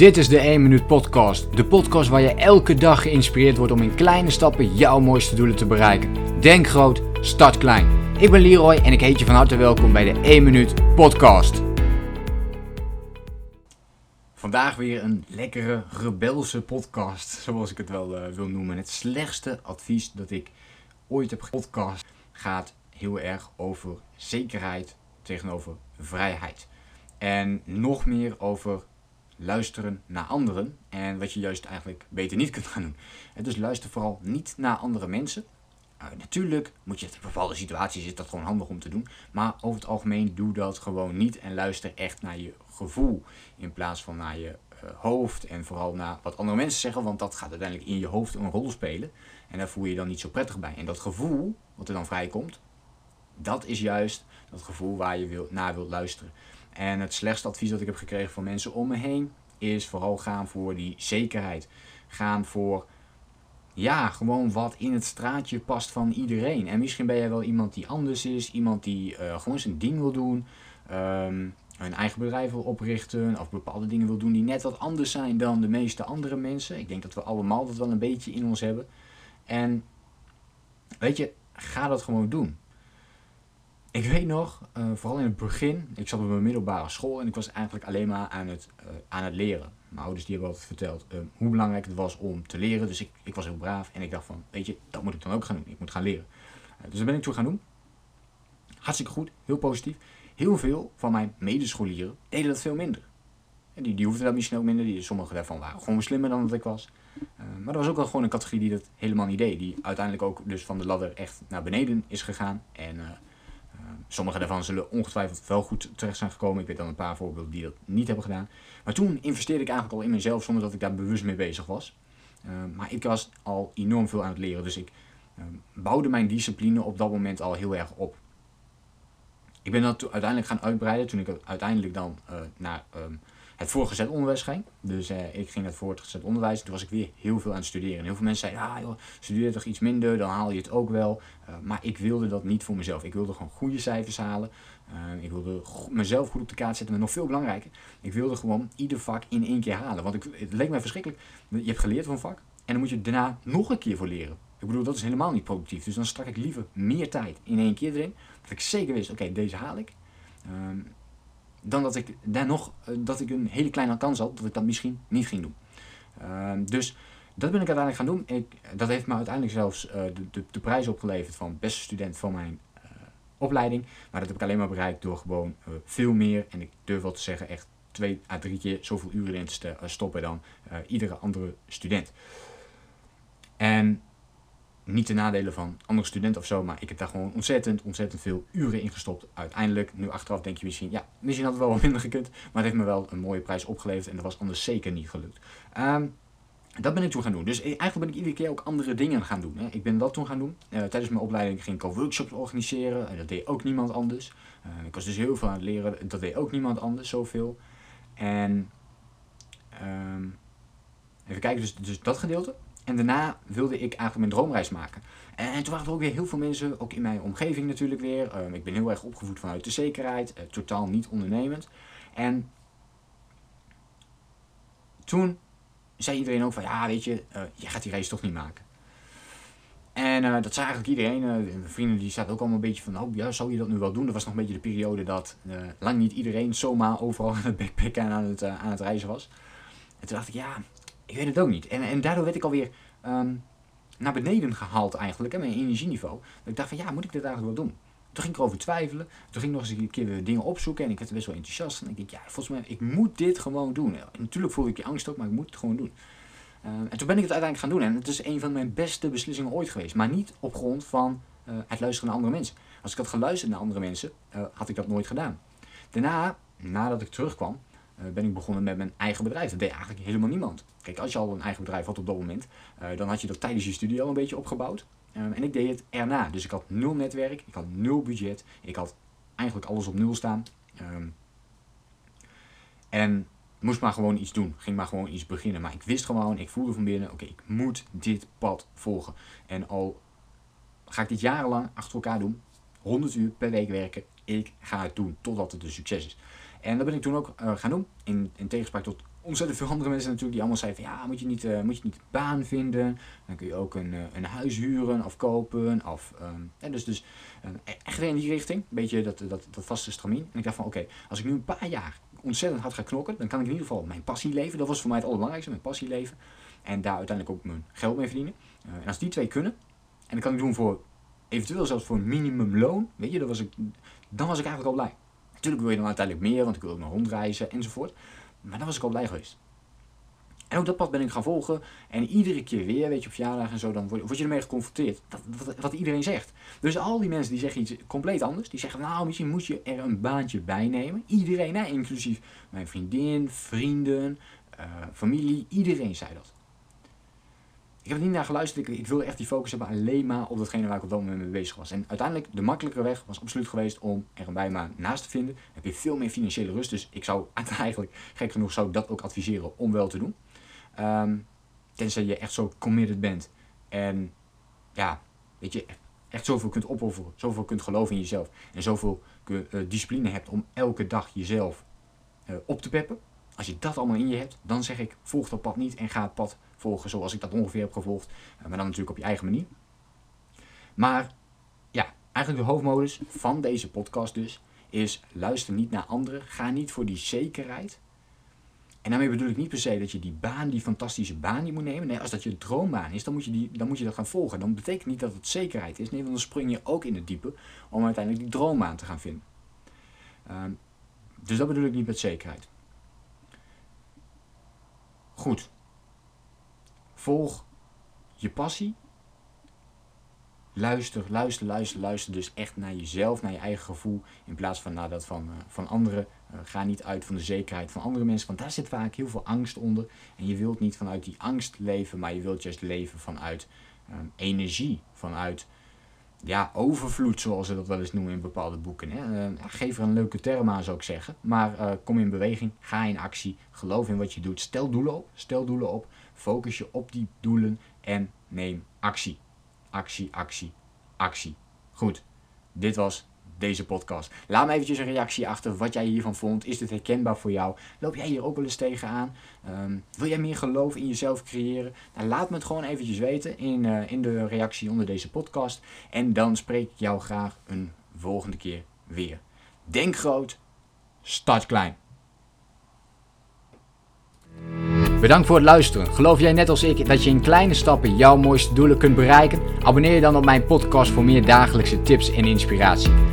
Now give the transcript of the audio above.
Dit is de 1 Minuut Podcast. De podcast waar je elke dag geïnspireerd wordt om in kleine stappen jouw mooiste doelen te bereiken. Denk groot, start klein. Ik ben Leroy en ik heet je van harte welkom bij de 1 Minuut Podcast. Vandaag weer een lekkere, rebelse podcast, zoals ik het wel uh, wil noemen. Het slechtste advies dat ik ooit heb gepodcast gaat heel erg over zekerheid tegenover vrijheid. En nog meer over luisteren naar anderen. En wat je juist eigenlijk beter niet kunt gaan doen. En dus luister vooral niet naar andere mensen. Uh, natuurlijk moet je in bepaalde situaties is dat gewoon handig om te doen. Maar over het algemeen doe dat gewoon niet. En luister echt naar je gevoel. In plaats van naar je uh, hoofd. En vooral naar wat andere mensen zeggen. Want dat gaat uiteindelijk in je hoofd een rol spelen. En daar voel je je dan niet zo prettig bij. En dat gevoel, wat er dan vrijkomt. Dat is juist dat gevoel waar je wil, naar wilt luisteren. En het slechtste advies dat ik heb gekregen van mensen om me heen is vooral gaan voor die zekerheid. Gaan voor ja, gewoon wat in het straatje past van iedereen. En misschien ben jij wel iemand die anders is, iemand die uh, gewoon zijn ding wil doen, um, een eigen bedrijf wil oprichten of bepaalde dingen wil doen die net wat anders zijn dan de meeste andere mensen. Ik denk dat we allemaal dat wel een beetje in ons hebben. En weet je, ga dat gewoon doen. Ik weet nog, uh, vooral in het begin, ik zat op mijn middelbare school en ik was eigenlijk alleen maar aan het, uh, aan het leren. Mijn ouders die hebben altijd verteld uh, hoe belangrijk het was om te leren. Dus ik, ik was heel braaf en ik dacht van, weet je, dat moet ik dan ook gaan doen. Ik moet gaan leren. dus dat ben ik toen gaan doen. Hartstikke goed, heel positief. Heel veel van mijn medescholieren deden dat veel minder. En die, die hoefden dat misschien ook minder. Die, sommige daarvan waren gewoon slimmer dan dat ik was. maar er was ook wel gewoon een categorie die dat helemaal niet deed. Die uiteindelijk ook dus van de ladder echt naar beneden is gegaan. En Sommige daarvan zullen ongetwijfeld wel goed terecht zijn gekomen. Ik weet dan een paar voorbeelden die dat niet hebben gedaan. Maar toen investeerde ik eigenlijk al in mezelf zonder dat ik daar bewust mee bezig was. Uh, maar ik was al enorm veel aan het leren. Dus ik uh, bouwde mijn discipline op dat moment al heel erg op. Ik ben dat uiteindelijk gaan uitbreiden toen ik uiteindelijk dan uh, naar um, het voortgezet onderwijs ging. Dus uh, ik ging naar het voortgezet onderwijs. Toen was ik weer heel veel aan het studeren. En heel veel mensen zeiden, ah joh, studeer toch iets minder, dan haal je het ook wel. Uh, maar ik wilde dat niet voor mezelf. Ik wilde gewoon goede cijfers halen. Uh, ik wilde mezelf goed op de kaart zetten. Maar nog veel belangrijker, ik wilde gewoon ieder vak in één keer halen. Want ik, het leek mij verschrikkelijk. Je hebt geleerd van een vak. En dan moet je daarna nog een keer voor leren. Ik bedoel, dat is helemaal niet productief. Dus dan stak ik liever meer tijd in één keer erin. Dat ik zeker wist, oké, deze haal ik. Uh, dan dat ik daar nog uh, dat ik een hele kleine kans had dat ik dat misschien niet ging doen. Uh, dus dat ben ik uiteindelijk gaan doen. Ik, dat heeft me uiteindelijk zelfs uh, de, de, de, prijs opgeleverd van beste student van mijn opleiding. Maar dat heb ik alleen maar bereikt door gewoon veel meer, en ik durf wel te zeggen echt twee à drie keer zoveel uren in te stoppen dan iedere andere student. En niet de nadelen van andere studenten of zo, maar ik heb daar gewoon ontzettend, ontzettend veel uren in gestopt. Uiteindelijk, nu achteraf denk je misschien, ja, misschien had het wel wat minder gekund, maar het heeft me wel een mooie prijs opgeleverd en dat was anders zeker niet gelukt. Um, dat ben ik toen gaan doen. Dus eigenlijk ben ik iedere keer ook andere dingen gaan doen. Hè. Ik ben dat toen gaan doen. Uh, tijdens mijn opleiding ging ik al workshops organiseren. En dat deed ook niemand anders. Uh, ik was dus heel veel aan het leren. Dat deed ook niemand anders zoveel. En um, even kijken, dus, dus dat gedeelte. En daarna wilde ik eigenlijk mijn droomreis maken. En, toen waren er ook weer heel veel mensen, ook in mijn omgeving natuurlijk weer. Um, ik ben heel erg opgevoed vanuit de zekerheid, uh, totaal niet ondernemend. En toen zei iedereen ook van, ja weet je, uh, je gaat die reis toch niet maken. En dat zei eigenlijk iedereen. Mijn vrienden die zaten ook allemaal een beetje van, oh ja, zou je dat nu wel doen? Dat was nog een beetje de periode dat lang niet iedereen zomaar overal aan het backpacken en aan het, aan het reizen was. En toen dacht ik, ja, ik weet het ook niet. En, en daardoor werd ik alweer um, naar beneden gehaald eigenlijk, hè, mijn energieniveau. Dat ik dacht van, ja, moet ik dit eigenlijk wel doen? Toen ging ik erover twijfelen. Toen ging ik nog eens een keer weer dingen opzoeken. En ik werd best wel enthousiast. En ik denk, ja, volgens mij, ik moet dit gewoon doen. En natuurlijk voelde ik je angst ook, maar ik moet het gewoon doen. Uh, en toen ben ik het uiteindelijk gaan doen. En het is een van mijn beste beslissingen ooit geweest. Maar niet op grond van uh, het luisteren naar andere mensen. Als ik had geluisterd naar andere mensen, uh, had ik dat nooit gedaan. Daarna, nadat ik terugkwam, ben ik begonnen met mijn eigen bedrijf. Dat deed eigenlijk helemaal niemand. Kijk, als je al een eigen bedrijf had op dat moment, uh, dan had je dat tijdens je studie al een beetje opgebouwd. Um, en ik deed het erna. Dus ik had nul netwerk, ik had nul budget, ik had eigenlijk alles op nul staan. Um, en moest maar gewoon iets doen, ging maar gewoon iets beginnen. Maar ik wist gewoon, ik voelde van binnen, oké, ik moet dit pad volgen. En al ga ik dit jarenlang achter elkaar doen, 100 uur per week werken, ik ga het doen totdat het een succes is. En dat ben ik toen ook gaan doen. In, in tegenspraak tot ontzettend veel andere mensen natuurlijk die allemaal zeiden van ja, moet je niet, uh, moet je niet baan vinden. Dan kun je ook een, uh, een huis huren of kopen. Of, ja, dus dus uh, echt weer in die richting. Een beetje dat, dat, dat vaste stramien. En ik dacht van oké, als ik nu een paar jaar ontzettend hard ga knokken, dan kan ik in ieder geval mijn passie leven. Dat was voor mij het allerbelangrijkste, mijn passie leven. En daar uiteindelijk ook mijn geld mee verdienen. en als die twee kunnen, en dat kan ik doen voor eventueel zelfs voor een minimumloon, weet je, dat was ik, dan was ik eigenlijk al blij. Natuurlijk wil je dan uiteindelijk meer, want ik wil ook nog rondreizen enzovoort. Maar dan was ik al blij geweest. En ook dat pad ben ik gaan volgen. En iedere keer weer, weet je, op verjaardag en zo, dan word, je ermee geconfronteerd. Wat, wat, iedereen zegt. Dus al die mensen die zeggen iets compleet anders. Die zeggen, nou, misschien moet je er een baantje bij nemen. Iedereen, hè, inclusief mijn vriendin, vrienden, uh, familie. Iedereen zei dat. Ik heb er niet naar geluisterd. Ik, ik wilde echt die focus hebben alleen maar op datgene waar ik op dat moment mee bezig was. En uiteindelijk, de makkelijkere weg was absoluut geweest om er een bijbaan naast te vinden. Dan heb je veel meer financiële rust. Dus ik zou eigenlijk, gek genoeg, zou ik dat ook adviseren om wel te doen. Um, tenzij je echt zo committed bent. En ja, weet je, echt zoveel kunt opofferen. Zoveel kunt geloven in jezelf. En zoveel uh, discipline hebt om elke dag jezelf uh, op te peppen. Als je dat allemaal in je hebt, dan zeg ik, volg dat pad niet en ga het pad volgen zoals ik dat ongeveer heb gevolgd. Eh, maar dan natuurlijk op je eigen manier. Maar ja, eigenlijk de hoofdmodus van deze podcast dus is luister niet naar anderen. Ga niet voor die zekerheid. En daarmee bedoel ik niet per se dat je die baan, die fantastische baan, die moet nemen. Nee, als dat je droombaan is, dan moet je, die, dan moet je dat gaan volgen. Dan betekent niet dat het zekerheid is. Nee, want dan spring je ook in het diepe om uiteindelijk die droombaan te gaan vinden. Um, dus dat bedoel ik niet met zekerheid. Goed. Volg je passie. Luister, luister, luister, luister dus echt naar jezelf, naar je eigen gevoel. In plaats van naar dat van, uh, van anderen. Uh, ga niet uit van de zekerheid van andere mensen, want daar zit vaak heel veel angst onder. En je wilt niet vanuit die angst leven, maar je wilt juist leven vanuit um, energie. Vanuit ja, overvloed, zoals ze dat wel eens noemen in bepaalde boeken. Hè. Uh, geef er een leuke term aan, zou ik zeggen. Maar uh, kom in beweging, ga in actie, geloof in wat je doet. Stel doelen op, stel doelen op, focus je op die doelen en neem actie. Actie, actie, actie. Goed, dit was deze podcast. Laat me eventjes een reactie achter wat jij hiervan vond. Is dit herkenbaar voor jou? Loop jij hier ook wel eens tegenaan? Um, wil jij meer geloof in jezelf creëren? Nou, laat me het gewoon eventjes weten in, uh, in de reactie onder deze podcast. En dan spreek ik jou graag een volgende keer weer. Denk groot, start klein. Bedankt voor het luisteren. Geloof jij net als ik dat je in kleine stappen jouw mooiste doelen kunt bereiken? Abonneer je dan op mijn podcast voor meer dagelijkse tips en inspiratie.